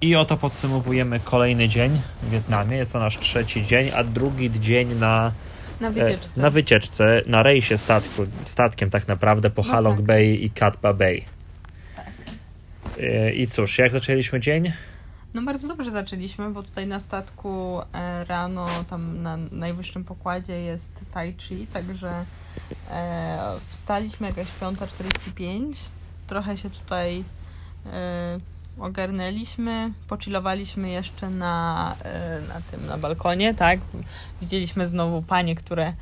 I oto podsumowujemy kolejny dzień w Wietnamie. Jest to nasz trzeci dzień, a drugi dzień na, Na e, wycieczce. na wycieczce, na rejsie statku, statkiem tak naprawdę po No Halong tak. Bay i Katba Bay. E, I cóż, jak zaczęliśmy dzień? No bardzo dobrze zaczęliśmy, bo tutaj na statku e, rano, tam na najwyższym pokładzie jest tai chi, także wstaliśmy jakaś 5.45, trochę się tutaj ogarnęliśmy, pochillowaliśmy jeszcze na, e, na tym, na balkonie, tak? Widzieliśmy znowu panie, które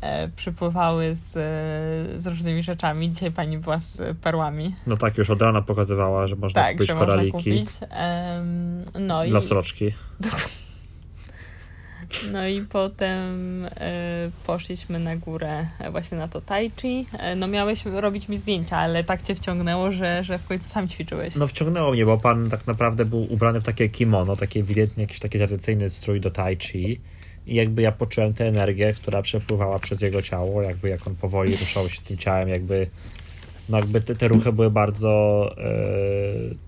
e, przypływały z, e, z różnymi rzeczami. Dzisiaj pani była z perłami. No tak, już od rana pokazywała, że można Tak, kupić że można koraliki kupić. Em, no i dla sroczki. No i potem e, poszliśmy na górę e, właśnie na to tai chi. E, no miałeś robić mi zdjęcia, ale tak cię wciągnęło, że, że w końcu sam ćwiczyłeś. No wciągnęło mnie, bo pan tak naprawdę był ubrany w takie kimono, taki ewidentnie jakiś taki tradycyjny strój do tai chi. I jakby ja poczułem tę energię, która przepływała przez jego ciało, jakby jak on powoli ruszał się tym ciałem, jakby no jakby te, te ruchy były bardzo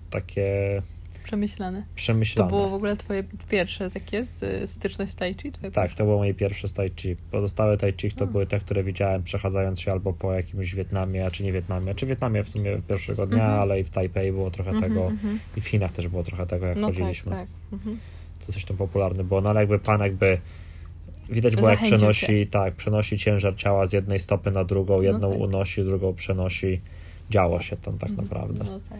takie Przemyślane. To przemyślane. było w ogóle twoje pierwsze takie z, styczność z tai chi? Twoje Tak, pierwsze? to było moje pierwsze z tai chi. Pozostałe tai chi to Hmm. były te, które widziałem przechadzając się albo po jakimś Wietnamie, a czy nie Wietnamie, czy Wietnamie w sumie pierwszego dnia, Mhm. ale i w Tajpej było trochę Mhm, tego mhm. i w Chinach też było trochę tego, jak No tak, chodziliśmy. tak. Mhm. to coś tam popularne było, no ale jakby pan jakby widać było jak Zachęcił przenosi, tak, przenosi ciężar ciała z jednej stopy na drugą, jedną tak. unosi, drugą przenosi, działo się tam tak naprawdę. No tak.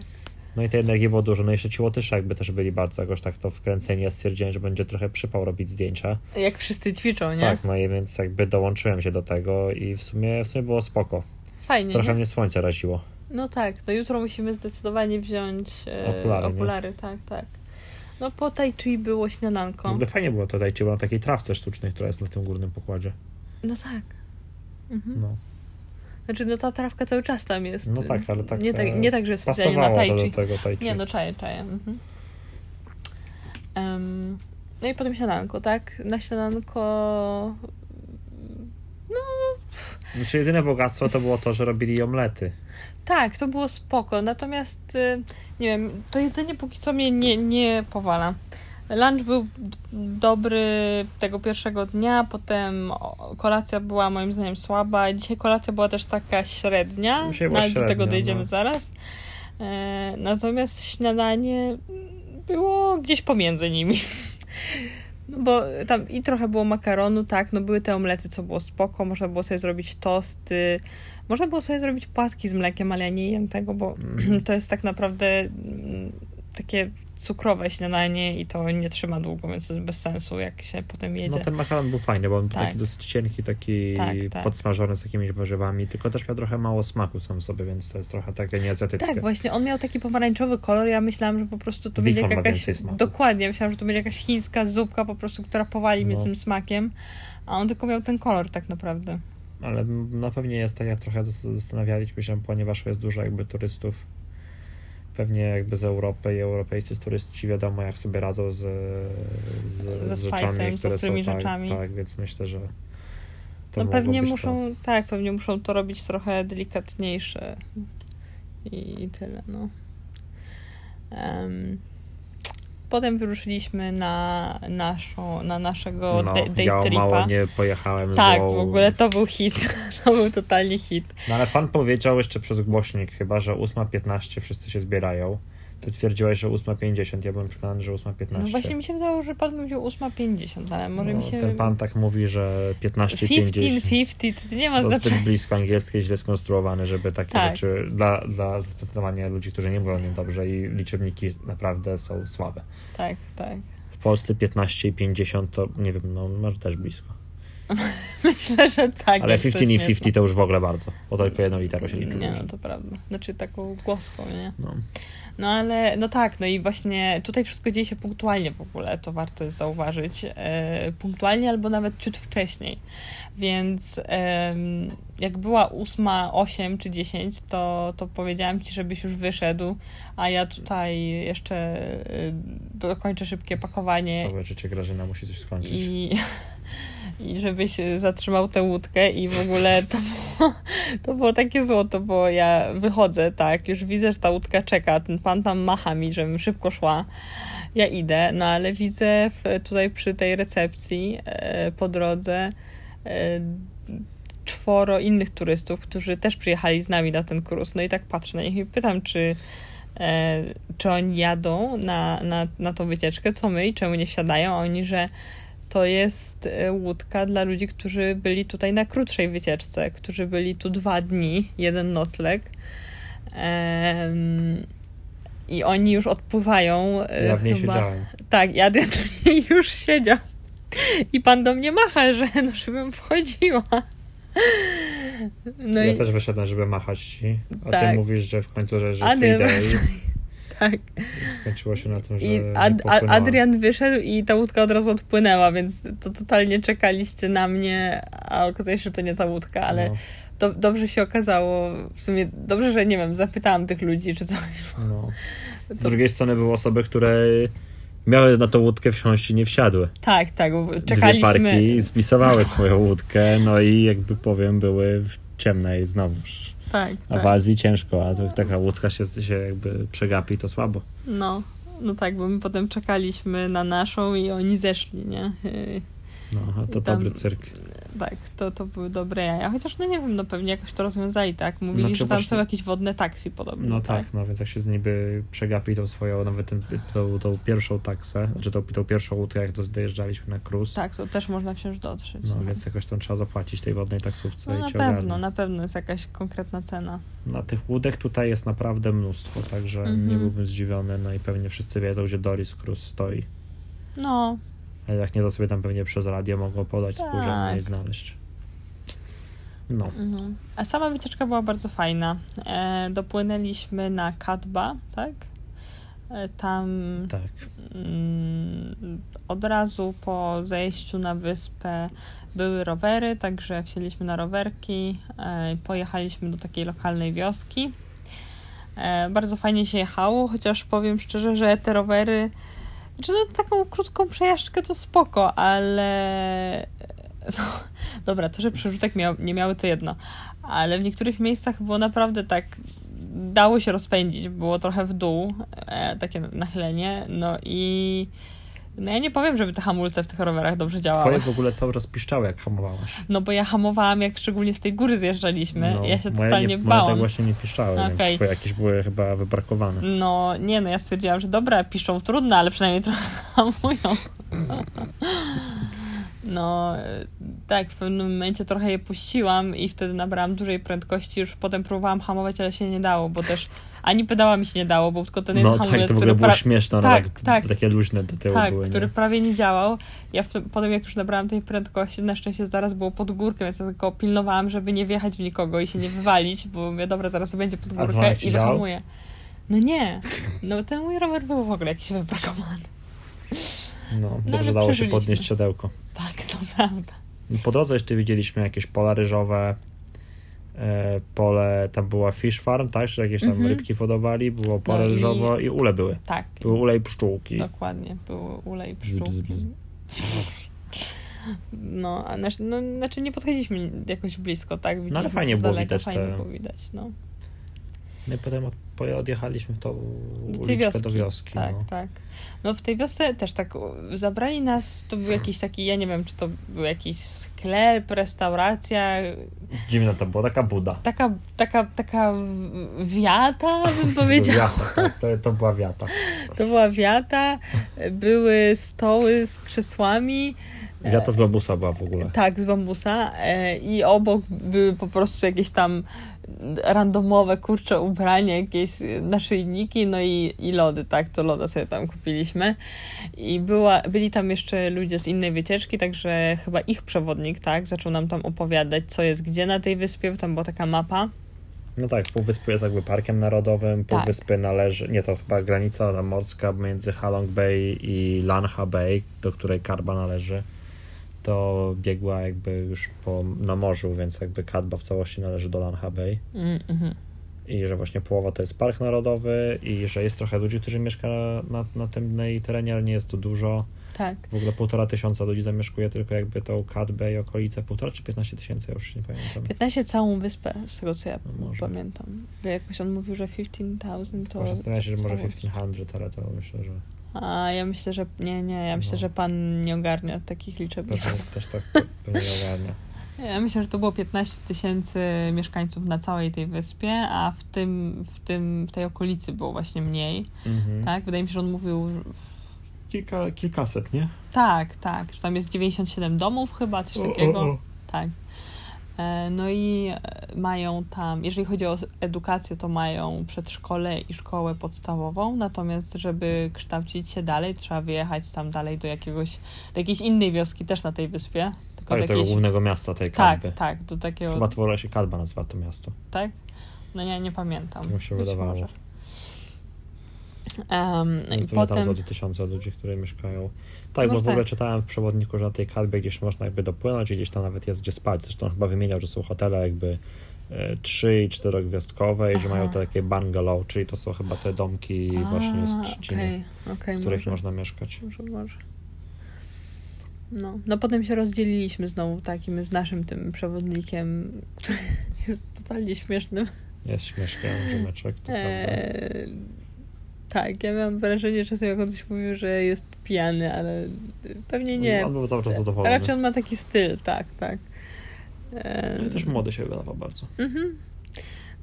No i tej energii było dużo, no i jeszcze ci Łotysze jakby też byli bardzo jakoś tak to wkręceni, ja stwierdziłem, że będzie trochę przypał robić zdjęcia, Jak wszyscy ćwiczą, nie? tak, no i więc jakby dołączyłem się do tego i w sumie, w sumie było spoko. Fajnie, Trochę nie? mnie słońce raziło. No tak, no jutro musimy zdecydowanie wziąć e, Okulary, okulary, tak, tak. No po tai chi było śniadanko. Ogóle fajnie było tutaj, ci było na takiej trawce sztucznej, która jest na tym górnym pokładzie. No tak. Mhm. No, Znaczy, no ta trawka cały czas tam jest. no tak, ale tak Nie tak, e, nie tak że specjalnie na tai chi. do tego tai chi. Nie, no czaję, czaję. Mhm. Em, no i potem śniadanko, tak? Na śniadanko... Znaczy jedyne bogactwo to było to, że robili omlety. Tak, to było spoko, natomiast y, nie wiem, to jedzenie póki co mnie nie, nie powala. Lunch był dobry tego pierwszego dnia, potem kolacja była moim zdaniem słaba. Dzisiaj kolacja była też taka średnia, Dzisiaj ale do tego dojdziemy no. zaraz. E, natomiast śniadanie było gdzieś pomiędzy nimi. No bo tam i trochę było makaronu, tak, no były te omlety, co było spoko, można było sobie zrobić tosty, można było sobie zrobić płatki z mlekiem, ale ja nie jem tego, bo to jest tak naprawdę mm, takie cukrowe śniadanie i to nie trzyma długo, więc to jest bez sensu, jak się potem jedzie. No ten makaron był fajny, bo on był Tak. taki dosyć cienki, taki Tak, tak. podsmażony z jakimiś warzywami, tylko też miał trochę mało smaku sam sobie, więc to jest trochę takie nieazjatyckie. Tak, właśnie, on miał taki pomarańczowy kolor, ja myślałam, że po prostu to Wifon będzie jakaś... Dokładnie, myślałam, że to będzie jakaś chińska zupka po prostu, która powali mnie No. z tym smakiem, a on tylko miał ten kolor tak naprawdę. Ale no pewnie jest tak, jak trochę zas- zastanawialiśmy się, ponieważ jest dużo jakby turystów, pewnie jakby z Europy i europejscy turyści wiadomo jak sobie radzą z, z, Ze z rzeczami, z które ostrymi są, rzeczami. Tak, tak, więc myślę, że to no pewnie muszą, tak, pewnie muszą to robić trochę delikatniejsze i, i tyle, no. Em, potem wyruszyliśmy na naszą, na naszego. No, day, day ja tripa. mało nie pojechałem Tak, z w ogóle to był hit. To był totalnie hit. No ale pan powiedział jeszcze przez głośnik chyba, że 8.15 wszyscy się zbierają. Ty twierdziłeś, że 8.50, ja byłem przekonany, że 8.15. No właśnie mi się wydawało, że pan powiedział 8.50, ale może No, mi się... Ten pan tak mówi, że 15.50. 15.50, to nie ma To zbyt znaczenia. blisko angielskie, źle skonstruowane, żeby takie Tak. rzeczy dla, dla zdecydowanie ludzi, którzy nie mówią nim dobrze i liczebniki naprawdę są słabe. Tak, tak. W Polsce 15 i 50 to nie wiem, no może też blisko. Myślę, że tak. Ale jak 15 coś i nie 50 to już w ogóle bardzo, bo tylko jedną literą się liczy. Nie, no to prawda. Znaczy taką głoską, nie? No. No ale, no tak, no i właśnie tutaj wszystko dzieje się punktualnie w ogóle, to warto jest zauważyć. E, punktualnie albo nawet ciut wcześniej. Więc em, jak była ósma, osiem czy dziesięć, to, to powiedziałam ci, żebyś już wyszedł, a ja tutaj jeszcze e, dokończę szybkie pakowanie Całe życie Grażyna musi coś skończyć. i, i żebyś zatrzymał tę łódkę i w ogóle to było, to było takie złoto, bo ja wychodzę, tak, już widzę, że ta łódka czeka, ten pan tam macha mi, żebym szybko szła ja idę, no ale widzę w, tutaj przy tej recepcji e, po drodze e, czworo innych turystów, którzy też przyjechali z nami na ten kurs. No i tak patrzę na nich i pytam, czy, e, czy oni jadą na, na, na tą wycieczkę, co my i czemu nie wsiadają. A oni, że to jest e, łódka dla ludzi, którzy byli tutaj na krótszej wycieczce, którzy byli tu dwa dni, jeden nocleg. I oni już odpływają. e, Ja w niej chyba... siedziałem. Tak, Adrian w niej już siedział. I pan do mnie macha, że no, żebym wchodziła. No ja i też wyszedłem, żeby machać ci, a Tak. ty mówisz, że w końcu, że, że day tak. skończyło się na tym, że I Ad. Adrian wyszedł i ta łódka od razu odpłynęła, więc to totalnie czekaliście na mnie, a okazało się, że to nie ta łódka, ale No, do, dobrze się okazało. W sumie dobrze, że nie wiem, zapytałam tych ludzi czy coś. no. Z To- drugiej strony były osoby, które miały na tą łódkę wsiąść i nie wsiadły. Tak, tak, bo Dwie czekaliśmy. parki spisowały swoją łódkę, no i jakby powiem, były w ciemnej znowuż. Tak, A w tak. Azji ciężko, a to taka łódka się, się jakby przegapi, to słabo. No, no tak, bo my potem czekaliśmy na naszą i oni zeszli, nie? Yy, No, a to Tam- dobry cyrk. Tak, to, to były dobre jaja. Chociaż no nie wiem, no pewnie jakoś to rozwiązali, tak? Mówili, Znaczy że tam właśnie- są jakieś wodne taksy podobno, No tak? tak, no więc jak się z niby przegapi tą swoją, nawet ten, tą, tą pierwszą taksę, znaczy tą, tą pierwszą łódkę, jak dojeżdżaliśmy na cruise, Tak, to też można wciąż dotrzeć. no więc jakoś tam trzeba zapłacić tej wodnej taksówce No i na pewno, ogarnie. na pewno jest jakaś konkretna cena. Na tych łódek tutaj jest naprawdę mnóstwo, także Mhm. nie byłbym zdziwiony, no i pewnie wszyscy wiedzą, gdzie Doris Cruise stoi. No, A jak nie, to sobie tam pewnie przez radio mogą podać Tak. spojrzenie i znaleźć. No, no. A sama wycieczka była bardzo fajna. E, dopłynęliśmy na Katba, tak? E, tam tak. mm, od razu po zejściu na wyspę były rowery, także wsiedliśmy na rowerki, e, pojechaliśmy do takiej lokalnej wioski. E, bardzo fajnie się jechało, chociaż powiem szczerze, że te rowery, znaczy no, taką krótką przejażdżkę to spoko, ale no, dobra, to, że przerzutek miał, nie miały to jedno, ale w niektórych miejscach było naprawdę tak dało się rozpędzić, było trochę w dół, e, takie nachylenie, no i no ja nie powiem, żeby te hamulce w tych rowerach dobrze działały. Twoje w ogóle cały czas piszczały, jak hamowałaś. No bo ja hamowałam, jak szczególnie z tej góry zjeżdżaliśmy. No, ja się totalnie nie, Moje tak bałam. właśnie nie piszczały, Okej. więc twoje jakieś były chyba wybrakowane. No nie, no ja stwierdziłam, że dobra, piszą trudno, ale przynajmniej trochę hamują. No tak, w pewnym momencie trochę je puściłam i wtedy nabrałam dużej prędkości. Już potem próbowałam hamować, ale się nie dało, bo też ani pedała mi się nie dało, bo tylko ten jeden No tak, hamulec, to w ogóle było pra- śmieszne, no, tak, tak, tak. takie luźne do tyłu tak, były. który nie? prawie nie działał. Ja w, potem jak już nabrałam tej prędkości, na szczęście zaraz było pod górkę, więc ja tylko pilnowałam, żeby nie wjechać w nikogo i się nie wywalić, bo mówię, dobra, zaraz będzie pod górkę i wyhamuję. No nie, no ten mój rower był w ogóle jakiś wybrakowany. No, ale dobrze dało się podnieść siodełko. Tak, to prawda. Po drodze jeszcze widzieliśmy jakieś pola ryżowe, e, pole, tam była fish farm, tak? Czy jakieś tam Mhm. rybki hodowali, było pole No i- ryżowe i ule były. Tak, Były ule i pszczółki. dokładnie, były ule i Bzz, pszczółki. bzz, No, a nasz, no, znaczy nie podchodziliśmy jakoś blisko, tak? Widzieliśmy No, ale fajnie było daleka, widać Fajnie te- było widać, no. No i potem od, po- odjechaliśmy w tą uliczkę wioski. do wioski. Tak, no. tak. No w tej wiosce też tak zabrali nas, to był jakiś taki, ja nie wiem, czy to był jakiś sklep, restauracja, Dziwna to była, taka buda. taka, taka, taka wiata, bym powiedziała. Wiata, tak, to, to była wiata. To była wiata, były stoły z krzesłami, Wiata z bambusa była w ogóle. tak, z bambusa e, i obok były po prostu jakieś tam randomowe, kurcze ubrania, jakieś naszyjniki, no i, i lody, tak, to loda sobie tam kupiliśmy. I była, byli tam jeszcze ludzie z innej wycieczki, także chyba ich przewodnik, tak, zaczął nam tam opowiadać, co jest gdzie na tej wyspie, bo tam była taka mapa. No tak, Półwyspy jest jakby parkiem narodowym, Tak. Półwyspy należy, nie to chyba granica morska między Halong Bay i Lanha Bay, do której Karba należy, to biegła jakby już po, na morzu, więc jakby Kadba w całości należy do Lanha Bay Mm, mhm. i że właśnie połowa to jest park narodowy i że jest trochę ludzi, którzy mieszka na, na tym terenie, ale nie jest to dużo. Tak. W ogóle półtora tysiąca ludzi zamieszkuje tylko jakby tą Kadbę i okolice, półtora czy 15 tysięcy, ja już nie pamiętam. 15 całą wyspę, z tego co ja No pamiętam. Jakoś on mówił, że 15,000 to... Może zastanawiam się, że może całą- 1500, ale to myślę, że A ja myślę, że nie, nie, ja myślę, No. że pan nie ogarnia takich liczebników. Pewnie też tak pewnie ogarnia. Ja myślę, że to było 15 tysięcy mieszkańców na całej tej wyspie, a w tym, w tym, w tej okolicy było właśnie mniej, Mhm. tak? Wydaje mi się, że on mówił, Kilka, kilkaset, nie? tak, tak, że tam jest 97 domów chyba, coś takiego. Tak. E, No i e, mają tam, jeżeli chodzi o edukację, to mają przedszkole i szkołę podstawową, natomiast żeby kształcić się dalej, trzeba wyjechać tam dalej do jakiegoś, do jakiejś innej wioski też na tej wyspie. Tylko Tak, do tego jakiejś, głównego miasta tej tak, Kadby. tak, do takiego, Chyba Twora się Kadba nazywa to miasto. tak? No nie, nie pamiętam. Tak mi się Być wydawało. może. Em, Więc pewnie tam potem, za tysiące ludzi, które mieszkają. Tak, bo Może w ogóle tak. czytałem w przewodniku, że na tej Kadbie gdzieś można jakby dopłynąć i gdzieś tam nawet jest gdzie spać. Zresztą chyba wymieniał, że są hotele jakby e, trzy i czterogwiazdkowe i że mają takie bungalow, czyli to są chyba te domki właśnie z A, trzciny, okej, okej, w których może. można mieszkać. Może, może. No, no potem się rozdzieliliśmy znowu takim z naszym tym przewodnikiem, który jest totalnie śmiesznym. Jest śmieszkiem, rzemeczek, to prawda. Eee, tak, ja miałam wrażenie, że czasem jak on coś mówił, że jest pijany, ale pewnie nie. On był cały czas zadowolony. Raczej on ma taki styl, tak, tak. No i też młody się wydawał bardzo. Mhm.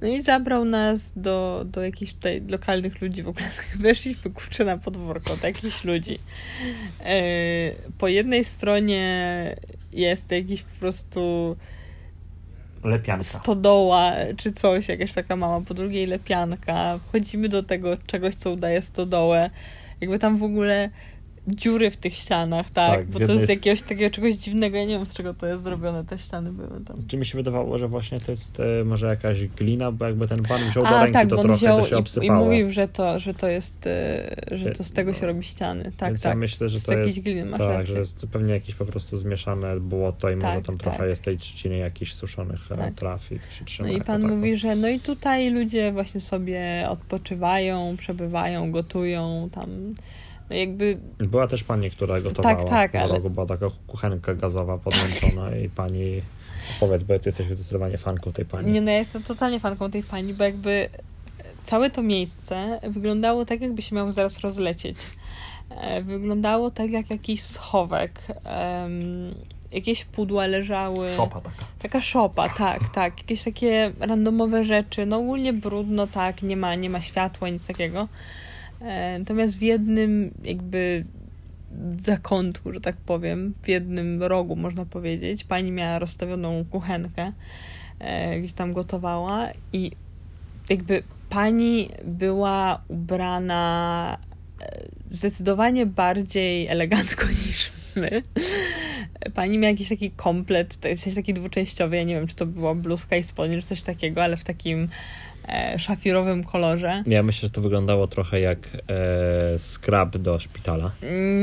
No i zabrał nas do, do jakichś tutaj lokalnych ludzi w ogóle. Weszliśmy kurczę na podwórko do jakichś ludzi. E, po jednej stronie jest jakiś po prostu Lepianka. stodoła czy coś, jakaś taka mała, po drugiej lepianka. Wchodzimy do tego czegoś, co udaje stodołę. Jakby tam w ogóle dziury w tych ścianach, tak? Tak, Bo to jest z- jakiegoś takiego czegoś dziwnego, ja nie wiem z czego to jest zrobione, te ściany były tam. Czy mi się wydawało, że właśnie to jest e, może jakaś glina, bo jakby ten pan wziął do A, ręki, tak, to bo on trochę wziął to się i, i obsypało. mówił, że to, że to jest, e, że to z tego się robi ściany. Tak, Więc tak. ja myślę, że to jakiejś jest, gliny, masz tak, rację. że jest pewnie jakieś po prostu zmieszane błoto i może Tak, tam trochę tak. jest tej trzciny jakichś suszonych tak. Tak. traf i to się trzyma No i pan mówi, że no i tutaj ludzie właśnie sobie odpoczywają, przebywają, gotują tam. No jakby Była też pani, która gotowała tak, w ale- rogu, była taka kuchenka gazowa podłączona i pani powiedz, bo ty jesteś zdecydowanie fanką tej pani. Nie, no ja jestem totalnie fanką tej pani, bo jakby całe to miejsce wyglądało tak, jakby się miało zaraz rozlecieć. E, Wyglądało tak jak jakiś schowek. Em, jakieś pudła leżały. Szopa taka. Taka szopa, tak, tak. Jakieś takie randomowe rzeczy. No ogólnie brudno, tak, nie ma, nie ma światła, nic takiego. E, Natomiast w jednym jakby zakątku, że tak powiem, w jednym rogu można powiedzieć, pani miała rozstawioną kuchenkę, e, gdzie tam gotowała i jakby pani była ubrana e, zdecydowanie bardziej elegancko niż my. Pani miała jakiś taki komplet, jest taki dwuczęściowy, ja nie wiem, czy to była bluzka i spodnie, czy coś takiego, ale w takim e, szafirowym kolorze. Ja myślę, że to wyglądało trochę jak e, skrab do szpitala.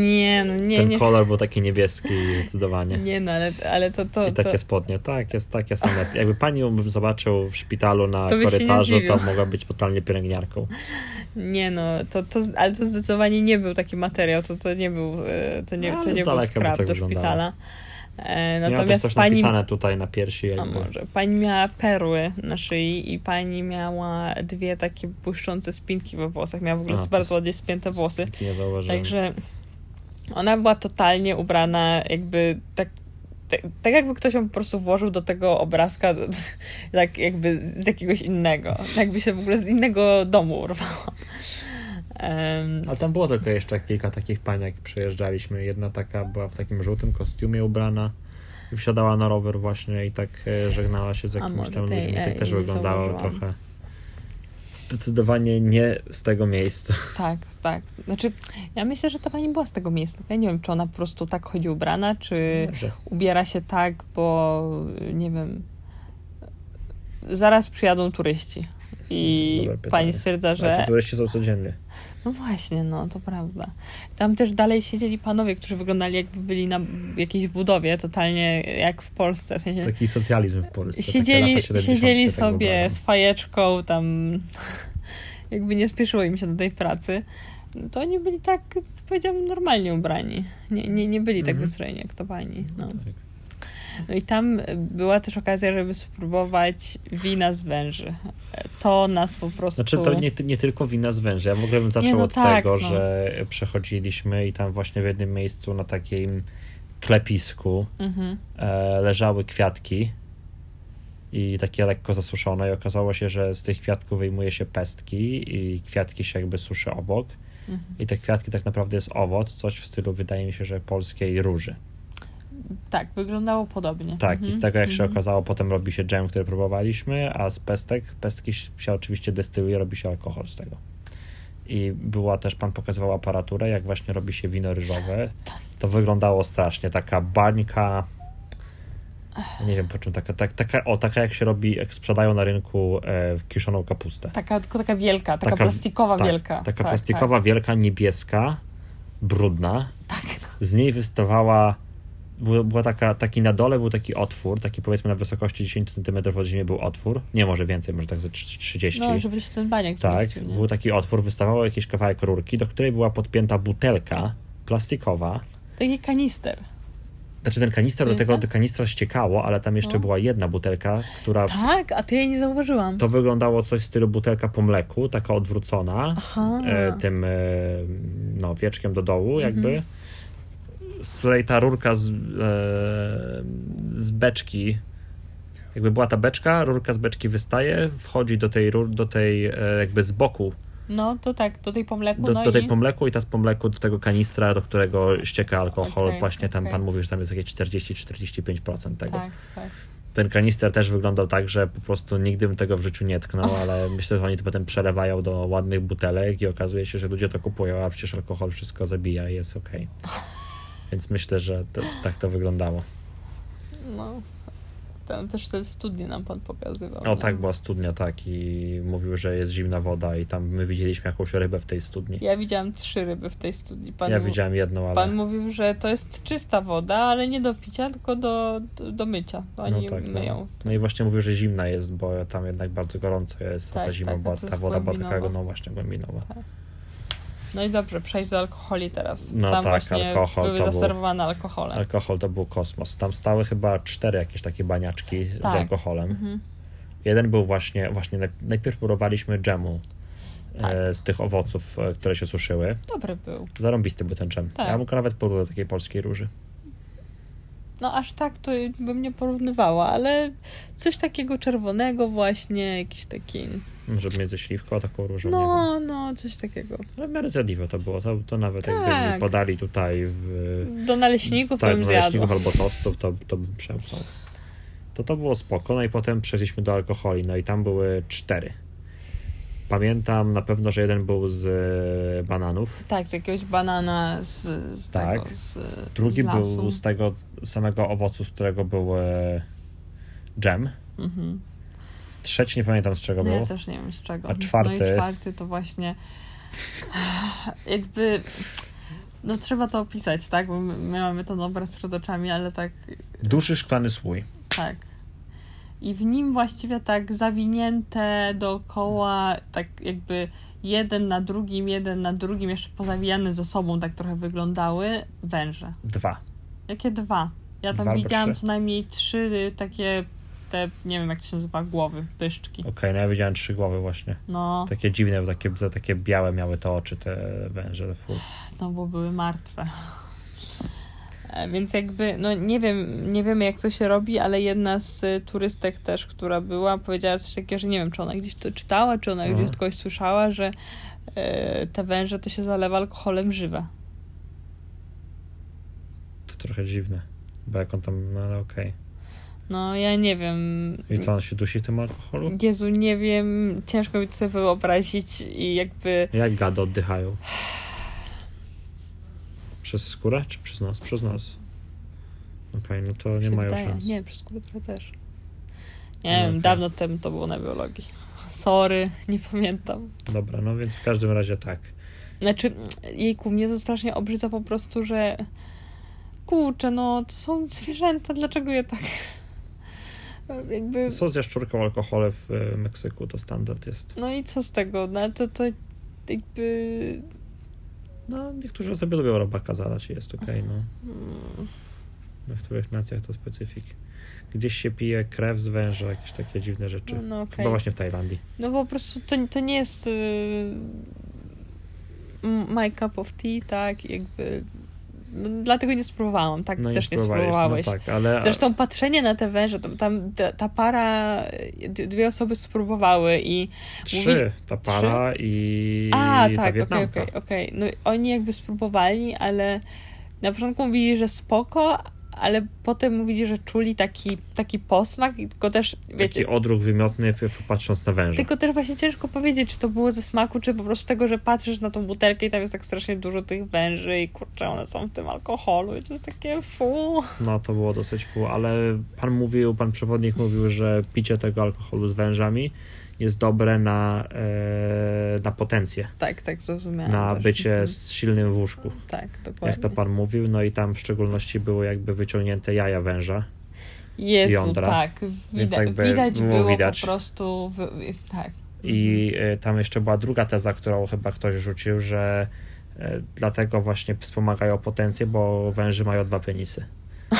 Nie, no nie, Ten nie. kolor był taki niebieski zdecydowanie. Nie, no ale, ale to, to, I takie to, spodnie, tak, jest takie same. Jakby pani ją bym zobaczył w szpitalu na To korytarzu, to mogła być totalnie pielęgniarką. nie no, to, to, ale to zdecydowanie nie był taki materiał, to, to nie był, e, to nie, No, to nie był skrab tak do wyglądało. szpitala. E, Miała też natomiast coś pani, napisane tutaj na piersi a jakby. może, pani miała perły na szyi i pani miała dwie takie błyszczące spinki we włosach, miała w ogóle A, to bardzo ładnie spięte włosy. Nie zauważyłem. Także ona była totalnie ubrana jakby tak, tak, tak jakby ktoś ją po prostu włożył do tego obrazka tak jakby z jakiegoś innego. Jakby się w ogóle z innego domu urwała. Ale tam było tylko jeszcze kilka takich pań, jak przyjeżdżaliśmy. Jedna taka była w takim żółtym kostiumie ubrana i wsiadała na rower właśnie i tak e, żegnała się z jakimiś może tam ludźmi. Tak też wyglądało trochę zdecydowanie nie z tego miejsca. tak, tak. Znaczy, ja myślę, że ta pani była z tego miejsca. Ja nie wiem, czy ona po prostu tak chodzi ubrana, czy Że ubiera się tak, bo nie wiem, zaraz przyjadą turyści. I pani stwierdza, że... że turyści są codziennie. No właśnie, no to prawda. Tam też dalej siedzieli panowie, którzy wyglądali jakby byli na jakiejś budowie, totalnie jak w Polsce. W sensie, Taki socjalizm w Polsce. siedzieli lata 70 siedzieli tak sobie wyobrażam. z fajeczką, tam jakby nie spieszyło im się do tej pracy. To oni byli tak, powiedziałabym, normalnie ubrani. Nie, nie, nie byli tak Mhm. wystrojeni jak to pani. No. Tak. No i tam była też okazja, żeby spróbować wina z węży. To nas po prostu... Znaczy to nie, nie tylko wina z węży. Ja w ogóle bym zaczął no od tak, tego, no. że przechodziliśmy i tam właśnie w jednym miejscu na takim klepisku Mhm. e, leżały kwiatki i takie lekko zasuszone i okazało się, że z tych kwiatków wyjmuje się pestki i kwiatki się jakby suszy obok Mhm. i te kwiatki tak naprawdę jest owoc, coś w stylu wydaje mi się, że polskiej róży. Tak, wyglądało podobnie. Tak, Mhm. i z tego jak się Mhm. okazało, potem robi się dżem, który próbowaliśmy, a z pestek, pestki się oczywiście destyluje, robi się alkohol z tego. I była też, pan pokazywał aparaturę, jak właśnie robi się wino ryżowe. To wyglądało strasznie, taka bańka, nie wiem po czym, taka, tak, taka, o, taka jak się robi, jak sprzedają na rynku e, kiszoną kapustę. Taka, tylko taka wielka, taka, Taka- plastikowa tak, wielka. Taka tak, plastikowa, wielka, niebieska, brudna. Tak. Z niej wystawała, była, taka, taki na dole był taki otwór, taki powiedzmy na wysokości 10 cm od ziemi był otwór. Nie może więcej, może tak ze 30. No, żeby się ten baniak tak, zmieścił, był taki otwór, wystawało jakiś kawałek rurki, do której była podpięta butelka plastikowa. Taki kanister. Znaczy ten kanister, do tego do kanistra ściekało, ale tam jeszcze No. była jedna butelka, która Tak, a ty jej nie zauważyłam. to wyglądało coś w stylu butelka po mleku, taka odwrócona, Aha. e, tym e, no, wieczkiem do dołu Mhm. Z której ta rurka z, e, z beczki, jakby była ta beczka, rurka z beczki wystaje, wchodzi do tej, rur, do tej e, jakby z boku, No, to tak, do tej pomleku, do, no do tej i... pomleku i ta z pomleku do tego kanistra, do którego ścieka alkohol, Okej, właśnie tam pan mówił, że tam jest jakieś 40-45% tego. Tak, tak. Ten kanister też wyglądał tak, że po prostu nigdy bym tego w życiu nie tknął, ale myślę, że oni to potem przelewają do ładnych butelek i okazuje się, że ludzie to kupują, a przecież alkohol wszystko zabija i jest okej. Więc myślę, że to, tak to wyglądało. No. Tam też te studnie nam pan pokazywał. O nie? tak, była studnia, tak, i mówił, że jest zimna woda i tam my widzieliśmy jakąś rybę w tej studni. Ja widziałam trzy ryby w tej studni. Pan, Ja widziałem jedną, ale... pan mówił, że to jest czysta woda, ale nie do picia, tylko do, do, do mycia. Oni No tak, no. myją. No i właśnie mówił, że zimna jest, bo tam jednak bardzo gorąco jest, Tak, ta zima, tak, to ta woda była taka, no właśnie, głębinowa. No i dobrze, przejdź do alkoholi teraz. No Tam tak, alkohol były to był- zaserwowane alkohole. Alkohol to był kosmos. Tam stały chyba cztery jakieś takie baniaczki z Tak. alkoholem. Mhm. Jeden był właśnie, właśnie naj- najpierw próbowaliśmy dżemu Tak. e, z tych owoców, e, które się suszyły. Dobry był. Zarąbisty był ten dżem. Tak. Ja mógł nawet porównać do takiej polskiej róży. No aż tak to bym nie porównywała, ale coś takiego czerwonego właśnie, jakiś taki... Może między śliwką a taką różą. No, no, coś takiego. Ale w miarę zjadliwe to było. To, to nawet jakby Tak. mi podali tutaj w Do naleśników to tak, bym naleśników zjadła. albo tostów, to, to bym przełknął. To to było spoko. No i potem przeszliśmy do alkoholi. No i tam były cztery. Pamiętam na pewno, że jeden był z e, bananów. Tak, z jakiegoś banana z, z Tak. tego, z, Drugi z był z tego samego owocu, z którego był e, dżem. Mhm. Trzeci nie pamiętam z czego No był. ja też nie wiem z czego. A czwarty? No i czwarty to właśnie jakby no trzeba to opisać, tak? Bo my, my mamy ten obraz przed oczami, ale tak, Duży szklany słój. tak. I w nim właściwie tak zawinięte dookoła, tak jakby jeden na drugim, jeden na drugim, jeszcze pozawijane ze sobą, tak trochę wyglądały węże. Dwa. Jakie dwa? Ja tam Dwa widziałam co najmniej trzy takie, te, nie wiem jak to się nazywa, głowy, pyszczki. Okej, no ja widziałem trzy głowy właśnie. No, Takie dziwne, bo takie, takie białe miały te oczy, te węże. No bo były martwe. E, Więc jakby, no nie wiem, nie wiemy jak to się robi, ale jedna z y, turystek też, która była, powiedziała coś takiego, że nie wiem, czy ona gdzieś to czytała, czy ona Mhm. gdzieś kogoś słyszała, że e, te węże to się zalewa alkoholem żywe. To trochę dziwne. Bo jak on tam, no ale okej. No ja nie wiem. I co, on się dusi w tym alkoholu? Jezu, nie wiem, ciężko mi to sobie wyobrazić i jakby Jak gady oddychają? Przez skórę czy przez nos? Przez nos. Okej, no to nie mają wydaje. szans. Nie, przez skórę trochę też. Nie No, wiem, okej. dawno temu to było na biologii. Sorry, nie pamiętam. Dobra, no więc w każdym razie tak. Znaczy, jejku, mnie to strasznie obrzydza po prostu, że kurczę, no to są zwierzęta, dlaczego je tak jakby... Sos z jaszczurką, alkohole w e, Meksyku to standard jest. No i co z tego? No to, to jakby... No, niektórzy sobie lubią robaka zalać i jest okej, no. mm, Na których nacjach to specyfik. Gdzieś się pije krew z węża, jakieś takie dziwne rzeczy. No, no okej. Chyba właśnie w Tajlandii. No po prostu to, to nie jest y, my cup of tea, tak, jakby no, dlatego nie spróbowałam, tak, No ty też nie spróbowałeś. No tak, ale Zresztą patrzenie na te węże, to, tam ta, ta para, dwie osoby spróbowały i trzy, ta para i A, ta tak, okej, okej, okej. No oni jakby spróbowali, ale na początku mówili, że spoko, ale potem mówili, że czuli taki, taki posmak i tylko też, wiecie, Taki odruch wymiotny patrząc na węża. tylko też właśnie ciężko powiedzieć, czy to było ze smaku, czy po prostu tego, że patrzysz na tą butelkę i tam jest tak strasznie dużo tych węży i kurczę, one są w tym alkoholu i to jest takie fu. No to było dosyć fu, ale pan mówił, pan przewodnik mówił, że picie tego alkoholu z wężami jest dobre na, e, na potencję, Tak, tak, zrozumiałam na też. bycie Mhm. z silnym w łóżku. Tak, dokładnie. Jak to pan mówił, no i tam w szczególności były jakby wyciągnięte jaja węża. Jezu, jądra. tak. Więc Widać, było widać. po prostu, w, tak. I e, tam jeszcze była druga teza, którą chyba ktoś rzucił, że e, dlatego właśnie wspomagają potencję, bo węży mają dwa penisy.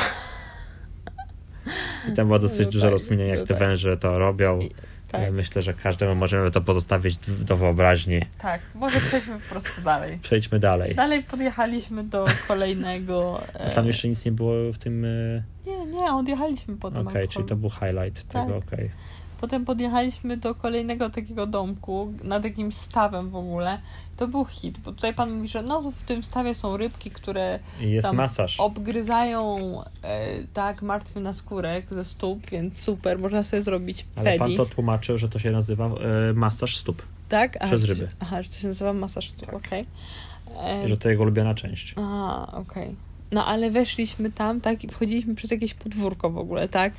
I tam było dosyć No dużo tak, rozkminień, jak no te tak. węże to robią. Tak, Ja myślę, że każdemu możemy to pozostawić do wyobraźni. tak. Może przejdźmy po prostu dalej. Przejdźmy dalej. Dalej podjechaliśmy do kolejnego. A e, tam jeszcze nic nie było w tym. e, Nie, nie, odjechaliśmy Okej, potem. czyli to był highlight Tak. tego, okej. Potem podjechaliśmy do kolejnego takiego domku nad jakimś stawem w ogóle. To był hit, bo tutaj pan mówi, że no w tym stawie są rybki, które jest Tam masaż. obgryzają e, tak martwy naskórek ze stóp, więc super, można sobie zrobić Ale pan pedi. to tłumaczył, że to się nazywa e, masaż stóp. Tak? przez ryby. Aha, że to się nazywa masaż stóp, Tak. okej. E, Że to jego ulubiona część. A, okej. No ale weszliśmy tam, tak, i wchodziliśmy przez jakieś podwórko w ogóle, tak?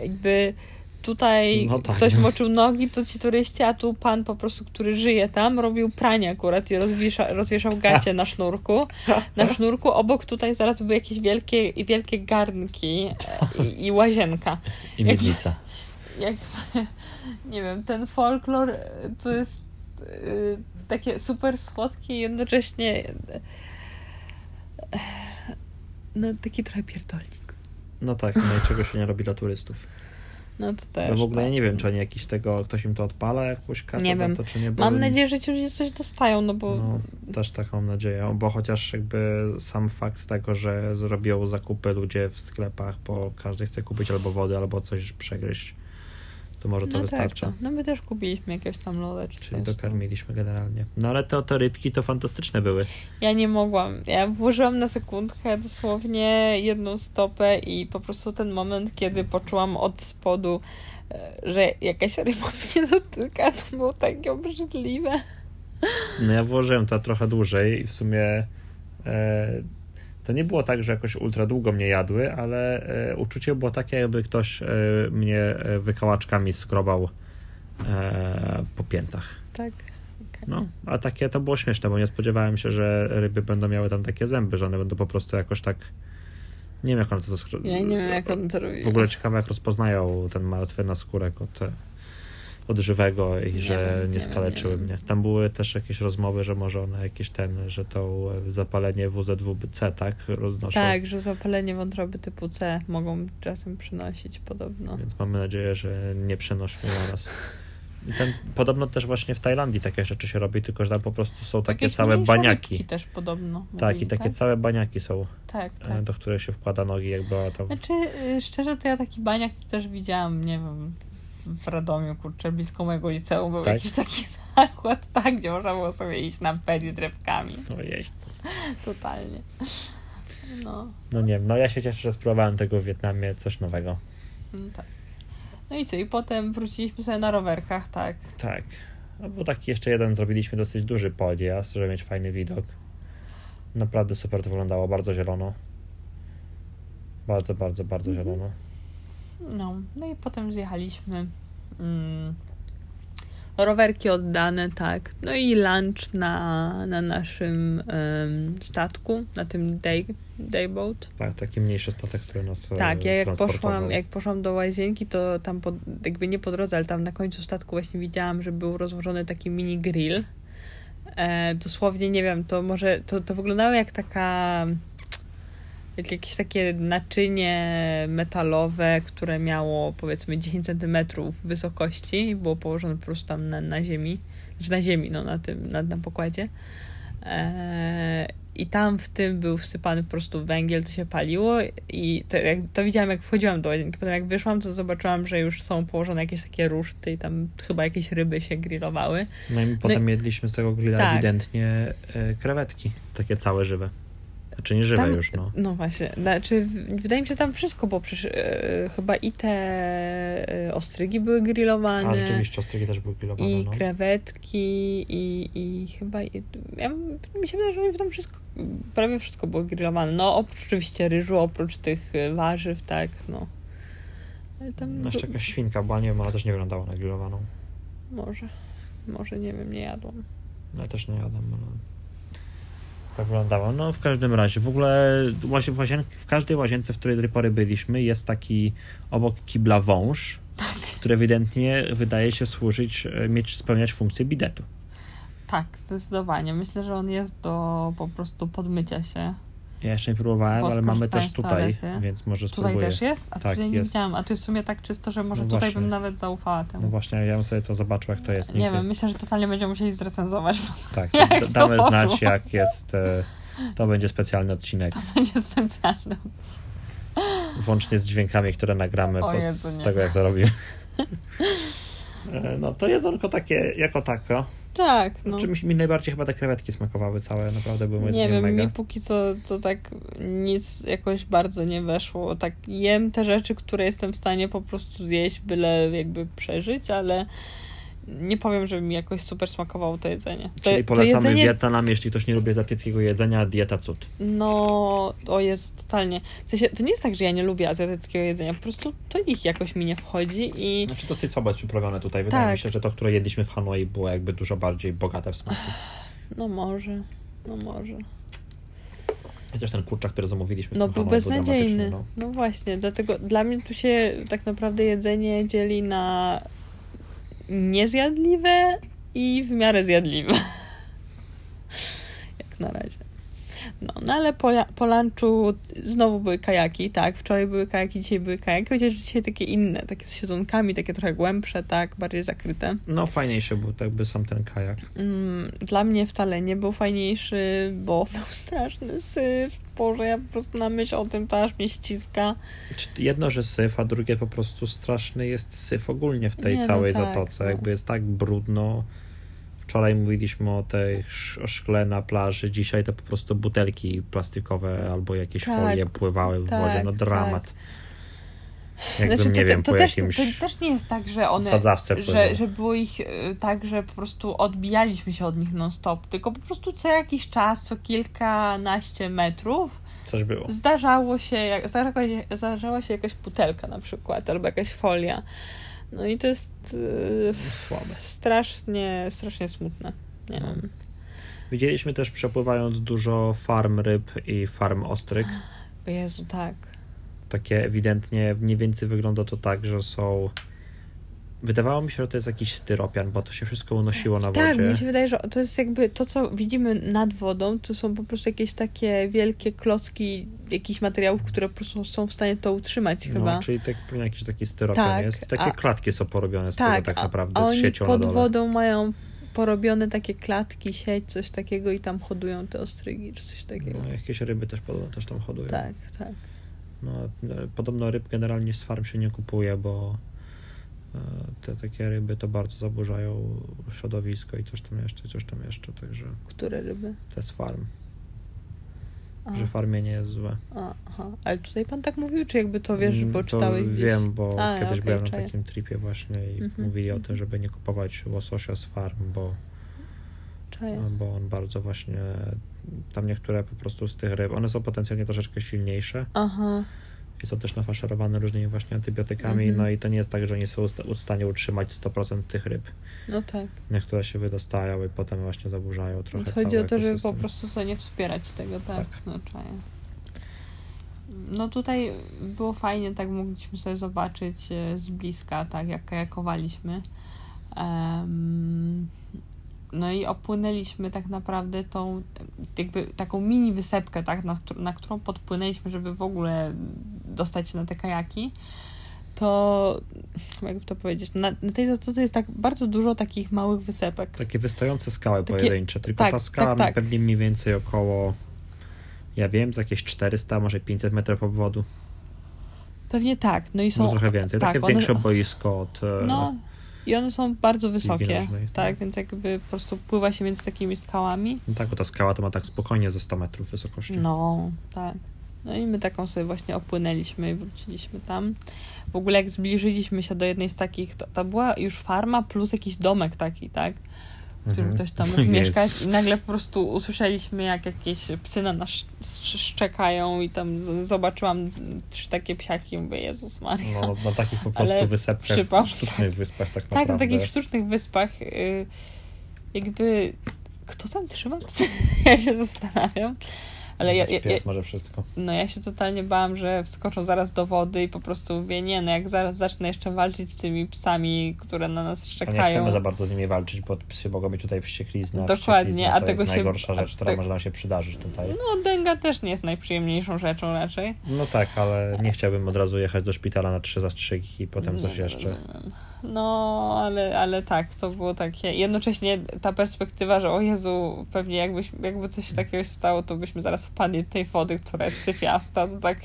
Jakby tutaj No tak. ktoś moczył nogi, to ci turyści, a tu pan po prostu, który żyje tam, robił pranie akurat i rozwiesza, rozwieszał gacie na sznurku. Na sznurku obok tutaj zaraz były jakieś wielkie, wielkie garnki e, i, i łazienka. I miednica. Jak, nie wiem, ten folklor e, to jest e, takie super słodkie i jednocześnie no taki trochę pierdolnik. No tak, no i czego się nie robi dla turystów. No to też. Ja w ogóle tak. ja nie wiem, czy oni jakiś tego, ktoś im to odpala, jakąś kasę Nie wiem. to, czy nie. bo- Mam nadzieję, że ci ludzie coś dostają, no bo No, też tak mam nadzieję, bo chociaż jakby sam fakt tego, że zrobią zakupy ludzie w sklepach, bo każdy chce kupić albo wody, albo coś przegryźć, to może to no wystarcza. Tak, no. no my też kupiliśmy jakieś tam lody czy Czyli coś. dokarmiliśmy generalnie. No ale te, te rybki to fantastyczne były. Ja nie mogłam. Ja włożyłam na sekundkę dosłownie jedną stopę i po prostu ten moment, kiedy poczułam od spodu, e, że jakaś ryba mnie dotyka, to było takie obrzydliwe. No ja włożyłem to trochę dłużej i w sumie e, to nie było tak, że jakoś ultra długo mnie jadły, ale e, uczucie było takie, jakby ktoś e, mnie e, wykałaczkami skrobał e, po piętach. Tak. okej. No, a takie to było śmieszne, bo nie spodziewałem się, że ryby będą miały tam takie zęby, że one będą po prostu jakoś tak. Nie wiem, jak one to skro... Ja nie wiem, jak on to robi. W ogóle ciekawe, jak rozpoznają ten martwy naskórek od, od żywego i Nie że wiem, nie, skaleczyły nie mnie. Tam były też jakieś rozmowy, że może one jakieś ten, że to zapalenie WZWC, tak, roznoszą. Tak, że zapalenie wątroby typu C mogą czasem przynosić podobno. Więc mamy nadzieję, że nie przenoszą na nas. I ten, podobno też właśnie w Tajlandii takie rzeczy się robi, tylko że tam po prostu są takie Jakieś całe baniaki. też podobno. Tak, mówili, i takie całe baniaki są, Tak, e, tak. do których się wkłada nogi, jakby tam. Znaczy, y, szczerze, to ja taki baniak to też widziałam, nie wiem, w Radomiu, kurczę, blisko mojego liceum był Tak? jakiś taki zakład, tak, gdzie można było sobie iść na peli z rybkami. Ojej. Totalnie. No, No nie wiem, no ja się cieszę, że spróbowałem tego w Wietnamie, coś nowego. no tak. No i co, i potem wróciliśmy sobie na rowerkach, tak. Tak. No bo taki jeszcze jeden zrobiliśmy dosyć duży podjazd, żeby mieć fajny widok. Naprawdę super to wyglądało, bardzo zielono. Bardzo, bardzo, bardzo Mhm. zielono. No, no i potem zjechaliśmy. Mm, rowerki oddane, tak. No i lunch na, na naszym em, statku, na tym day, dayboat. Tak, taki mniejszy statek, który nas e, Tak, ja jak poszłam, jak poszłam do łazienki, to tam po, jakby nie po drodze, ale tam na końcu statku właśnie widziałam, że był rozłożony taki mini grill. E, dosłownie, nie wiem, to może, to, to wyglądało jak taka jak jakieś takie naczynie metalowe, które miało powiedzmy 10 cm wysokości i było położone po prostu tam na, na ziemi, znaczy na ziemi, no na tym, na, na pokładzie. Eee, I tam w tym był wsypany po prostu węgiel, to się paliło i to, jak, to widziałam jak wchodziłam do łazienki. Potem jak wyszłam, to zobaczyłam, że już są położone jakieś takie ruszty i tam chyba jakieś ryby się grillowały. No i potem jedliśmy z tego grilla Tak. ewidentnie e, krewetki, takie całe żywe. Znaczy nie żywe Tam- już, no. No właśnie, znaczy wydaje mi się tam wszystko, bo przecież e, chyba i te e, ostrygi były A grillowane. rzeczywiście ostrygi też były grillowane, I no. krewetki, i, i chyba. i- Ja, mi się wydaje, że tam wszystko, prawie wszystko było grillowane. No, oprócz oczywiście ryżu, oprócz tych y, warzyw, tak, no. Ale tam. No jeszcze jakaś świnka była, nie wiem, ona też nie wyglądała na grillowaną. Może. Może nie wiem, nie jadłam. No ja też nie jadam, ale tak wyglądało. No w każdym razie, w ogóle w, łazien- w każdej łazience, w której do tej pory byliśmy, jest taki obok kibla wąż, który ewidentnie wydaje się służyć, e, mieć, spełniać funkcję bidetu. Tak, zdecydowanie. Myślę, że on jest do po prostu podmycia się. Ja jeszcze nie próbowałem, Bo ale mamy też tutaj, więc może Tutaj spróbuję. też jest? A Tak, tutaj nie jest. widziałam. A tu jest w sumie tak czysto, że może No tutaj bym nawet zaufała temu. No właśnie, ja bym sobie to zobaczył, jak to jest. nie Nigdy- wiem, myślę, że totalnie będziemy musieli zrecenzować, Tak, damy poszło. znać, jak jest. e, To będzie specjalny odcinek, to będzie specjalne. włącznie z dźwiękami, które nagramy Jezu, z nie. tego, jak to robimy. E, No to jedzonko takie, jako tako. Tak, no. Czymś mi najbardziej chyba te krewetki smakowały całe, naprawdę były moim Nie wiem, mega. mi póki co to tak nic jakoś bardzo nie weszło. Tak jem te rzeczy, które jestem w stanie po prostu zjeść, byle jakby przeżyć, ale nie powiem, że mi jakoś super smakowało to jedzenie. To, Czyli to polecamy jedzenie, Wietnam, jeśli ktoś nie lubi azjatyckiego jedzenia, dieta cud. No, o Jezu, totalnie. W sensie, to nie jest tak, że ja nie lubię azjatyckiego jedzenia, po prostu to ich jakoś mi nie wchodzi i Znaczy dosyć słabo jest przyprawione tutaj. Wydaje Tak. mi się, że to, które jedliśmy w Hanoi było jakby dużo bardziej bogate w smaku. no może, no może. Chociaż ten kurczak, który zamówiliśmy No był beznadziejny. dramatyczny, No. właśnie, dlatego dla mnie tu się tak naprawdę jedzenie dzieli na niezjadliwe i w miarę zjadliwe. Jak na razie. No, no ale po, po lunchu znowu były kajaki, tak. Wczoraj były kajaki, dzisiaj były kajaki, chociaż dzisiaj takie inne, takie z siedzonkami, takie trochę głębsze, tak, bardziej zakryte. No fajniejszy był tak by sam ten kajak. Mm, dla mnie wcale nie był fajniejszy, bo był straszny syf. Boże, ja po prostu na myśl o tym to aż mnie ściska. Jedno, że syf, a drugie po prostu straszny jest syf ogólnie w tej Nie, no całej tak, zatoce. no. Jakby jest tak brudno. Wczoraj mówiliśmy o tej o szkle na plaży, dzisiaj to po prostu butelki plastikowe albo jakieś Tak, folie pływały w tak, wodzie. No dramat. Jakbym Znaczy, nie to, wiem, to, po też, to też nie jest tak, że one. Że, że było ich y, tak, że po prostu odbijaliśmy się od nich non-stop, tylko po prostu co jakiś czas, co kilkanaście metrów Coś było. zdarzało się, jak, zdarzała, się, zdarzała się jakaś butelka na przykład, albo jakaś folia. No i to jest y, Słabe. strasznie, strasznie smutne. Nie No. wiem. Widzieliśmy też przepływając dużo farm ryb i farm ostryg. O Jezu, tak. Takie ewidentnie mniej więcej wygląda to tak, że są. Wydawało mi się, że to jest jakiś styropian, bo to się wszystko unosiło na Tak, wodzie. mi się wydaje, że to jest jakby to, co widzimy nad wodą, to są po prostu jakieś takie wielkie klocki jakichś materiałów, które po prostu są w stanie to utrzymać chyba. No, czyli tak, pewnie jakiś taki styropian Tak, jest. Takie a- klatki są porobione z tak, tego tak a- naprawdę, a z oni siecią pod wodą mają porobione takie klatki, sieć, coś takiego i tam hodują te ostrygi, czy coś takiego. No, jakieś ryby też podobno też tam hodują. Tak, tak. No, no, podobno ryb generalnie z farm się nie kupuje, bo te takie ryby to bardzo zaburzają środowisko i coś tam jeszcze, coś tam jeszcze, także Które ryby? te z farm, Aha, że farmie nie jest złe. a, aha. Ale tutaj pan tak mówił, czy jakby to wiesz, Mm, bo to czytałeś gdzieś? Wiem, bo A, kiedyś okej, byłem na czaję. takim tripie właśnie i Mhm, mówili o mhm. tym, żeby nie kupować łososia z farm, bo, Czaję. bo on bardzo właśnie, tam niektóre po prostu z tych ryb, one są potencjalnie troszeczkę silniejsze Aha, i są też nafaszerowane różnymi właśnie antybiotykami, Mhm. no i to nie jest tak, że nie są w stanie utrzymać 100% tych ryb. no tak. Niektóre się wydostają i potem właśnie zaburzają trochę Więc chodzi o to, żeby po prostu sobie nie wspierać tego, tak? Tak. No czaję. No tutaj było fajnie, tak mogliśmy sobie zobaczyć e, z bliska, tak jak kajakowaliśmy. Em, no i opłynęliśmy tak naprawdę tą jakby taką mini wysepkę, tak, na, na którą podpłynęliśmy, żeby w ogóle dostać się na te kajaki to jakby to powiedzieć, na, na tej zatoce jest tak bardzo dużo takich małych wysepek. Takie wystające skały Takie, pojedyncze, tylko tak, ta skała tak, tak. pewnie mniej więcej około ja wiem, z jakieś 400, może 500 metrów obwodu. Pewnie tak. No i są. No trochę więcej. Tak, Takie one... większe boisko od. E, no i one są bardzo wysokie. Tak, więc jakby po prostu pływa się między takimi skałami. No tak, bo ta skała to ma tak spokojnie ze 100 metrów wysokości. No, tak. No i my taką sobie właśnie opłynęliśmy i wróciliśmy tam. W ogóle jak zbliżyliśmy się do jednej z takich, to, to była już farma plus jakiś domek taki, tak? W którym mhm. ktoś tam mógł mieszkać i nagle po prostu usłyszeliśmy, jak jakieś psy na nas szczekają i tam zobaczyłam trzy takie psiaki mówię, Jezus Maria. No, na takich po prostu Ale wysepkach, przypał. sztucznych wyspach tak naprawdę. Tak, na takich sztucznych wyspach y, jakby kto tam trzyma psy? ja się zastanawiam. Ale ja, ja, pies może wszystko. No ja się totalnie bałam, że wskoczą zaraz do wody i po prostu mówię, nie, no jak zaraz zacznę jeszcze walczyć z tymi psami, które na nas szczekają. A nie chcemy za bardzo z nimi walczyć, bo psy mogą mieć tutaj wścieklizny. Dokładnie, a to tego jest się... najgorsza rzecz, która te... może nam się przydarzyć tutaj. No dęga też nie jest najprzyjemniejszą rzeczą raczej. No tak, ale nie chciałbym od razu jechać do szpitala na trzy zastrzyki i potem coś jeszcze. Rozumiem. No, ale, ale tak, to było takie. Jednocześnie ta perspektywa, że o Jezu, pewnie jakbyś, jakby coś takiego się stało, to byśmy zaraz wpadli do tej wody, która jest syfiasta, to tak,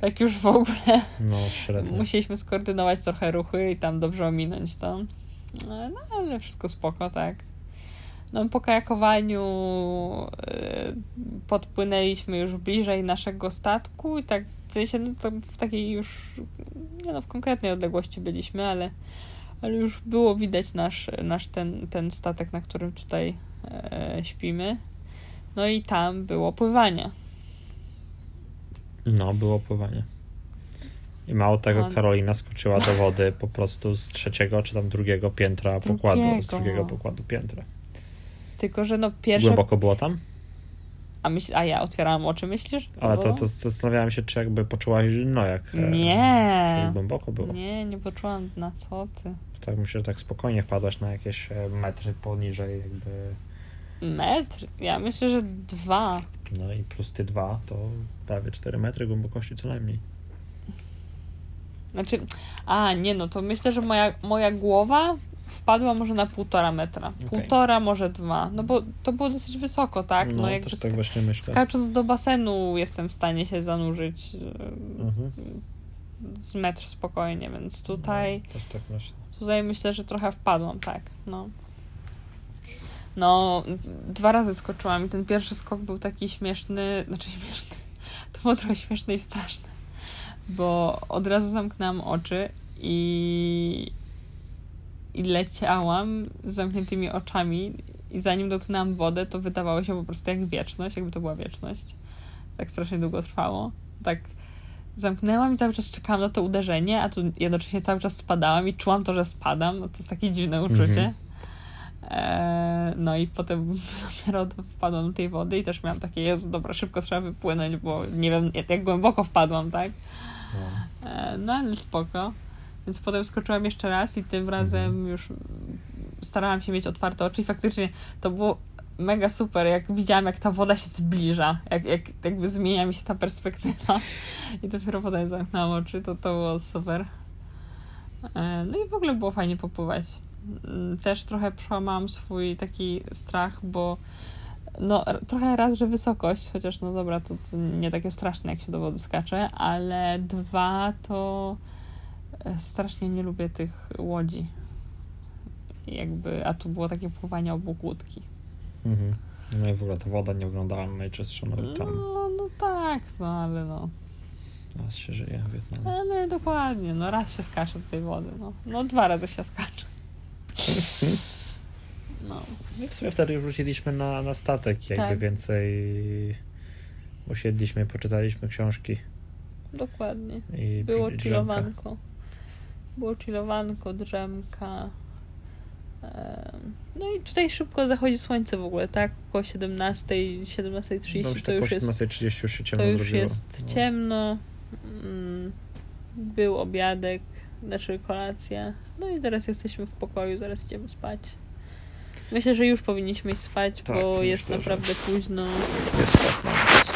tak już w ogóle no, średnio. musieliśmy skoordynować trochę ruchy i tam dobrze ominąć to. No, ale wszystko spoko, tak. No, po kajakowaniu y, podpłynęliśmy już bliżej naszego statku i tak w sensie no, to w takiej już nie no, w konkretnej odległości byliśmy, ale, ale już było widać nasz, nasz ten, ten statek, na którym tutaj e, śpimy. No i tam było pływanie. No, było pływanie. I mało tego. Karolina skoczyła do wody po prostu z trzeciego czy tam drugiego piętra z pokładu, drugiego. z drugiego pokładu piętra. Tylko, że no pierwsze... Głęboko było tam? A, myśl, a ja otwierałam oczy, myślisz? Ale to, to, zastanawiałem się, czy jakby poczułaś no jak... E, nie. Głęboko było. Nie, nie poczułam na co ty. Tak myślę, że tak spokojnie wpadłaś na jakieś e, metry poniżej jakby... Metr? Ja myślę, że dwa. No i plus ty dwa, to prawie cztery metry głębokości co najmniej. Znaczy, a nie no, to myślę, że moja, moja głowa wpadła może na półtora metra. Okay. Półtora, może dwa. No bo to było dosyć wysoko, tak? No, no jakby tak właśnie myślę. Skacząc do basenu jestem w stanie się zanurzyć mhm. z metr spokojnie, więc tutaj no, tak myślę. tutaj myślę, że trochę wpadłam, tak. No. No, dwa razy skoczyłam i ten pierwszy skok był taki śmieszny, znaczy śmieszny, to było trochę śmieszne i straszne, bo od razu zamknęłam oczy i i leciałam z zamkniętymi oczami i zanim dotknęłam wodę, to wydawało się po prostu jak wieczność, jakby to była wieczność. Tak strasznie długo trwało. Tak zamknęłam i cały czas czekałam na to uderzenie, a tu jednocześnie cały czas spadałam i czułam to, że spadam. No to jest takie dziwne uczucie. Mm -hmm. e, no i potem dopiero wpadłam do tej wody i też miałam takie, Jezu, dobra, szybko trzeba wypłynąć, bo nie wiem, jak głęboko wpadłam, tak? No, e, no ale spoko. Więc potem skoczyłam jeszcze raz i tym razem mhm. już starałam się mieć otwarte oczy i faktycznie to było mega super, jak widziałam, jak ta woda się zbliża, jak, jak jakby zmienia mi się ta perspektywa i dopiero potem zamknęłam oczy, to to było super. E, no i w ogóle było fajnie popływać. Mm, też trochę przełamałam swój taki strach, bo no trochę raz, że wysokość, chociaż no dobra, to, to nie takie straszne, jak się do wody skacze, ale dwa to strasznie nie lubię tych łodzi. Jakby, a tu było takie pływanie obok łódki. Mhm. No i w ogóle ta woda nie wyglądała najczystsza nawet tam. No, no tak, no ale no. Raz się żyje w Wietnamie. Ale dokładnie, no raz się skacze do tej wody, no. No dwa razy się skacze. No. I w sumie wtedy już wróciliśmy na, na statek, jakby tak. więcej usiedliśmy, poczytaliśmy książki. Dokładnie. I Było chillowanko. Było chillowanko, drzemka. No i tutaj szybko zachodzi słońce w ogóle, tak? Około 17, 17.30 no, to, już jest, 17.30 już się ciemno To już zrobiło. jest no. ciemno. Mm, był obiadek, znaczy kolacja. No i teraz jesteśmy w pokoju, zaraz idziemy spać. Myślę, że już powinniśmy iść spać, Tak, bo myślę, jest że- naprawdę późno. Jest czas na nas.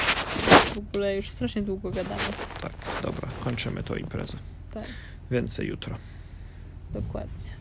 W ogóle już strasznie długo gadamy. Tak, dobra, kończymy tą imprezę. Tak, Więcej jutro. dokładnie.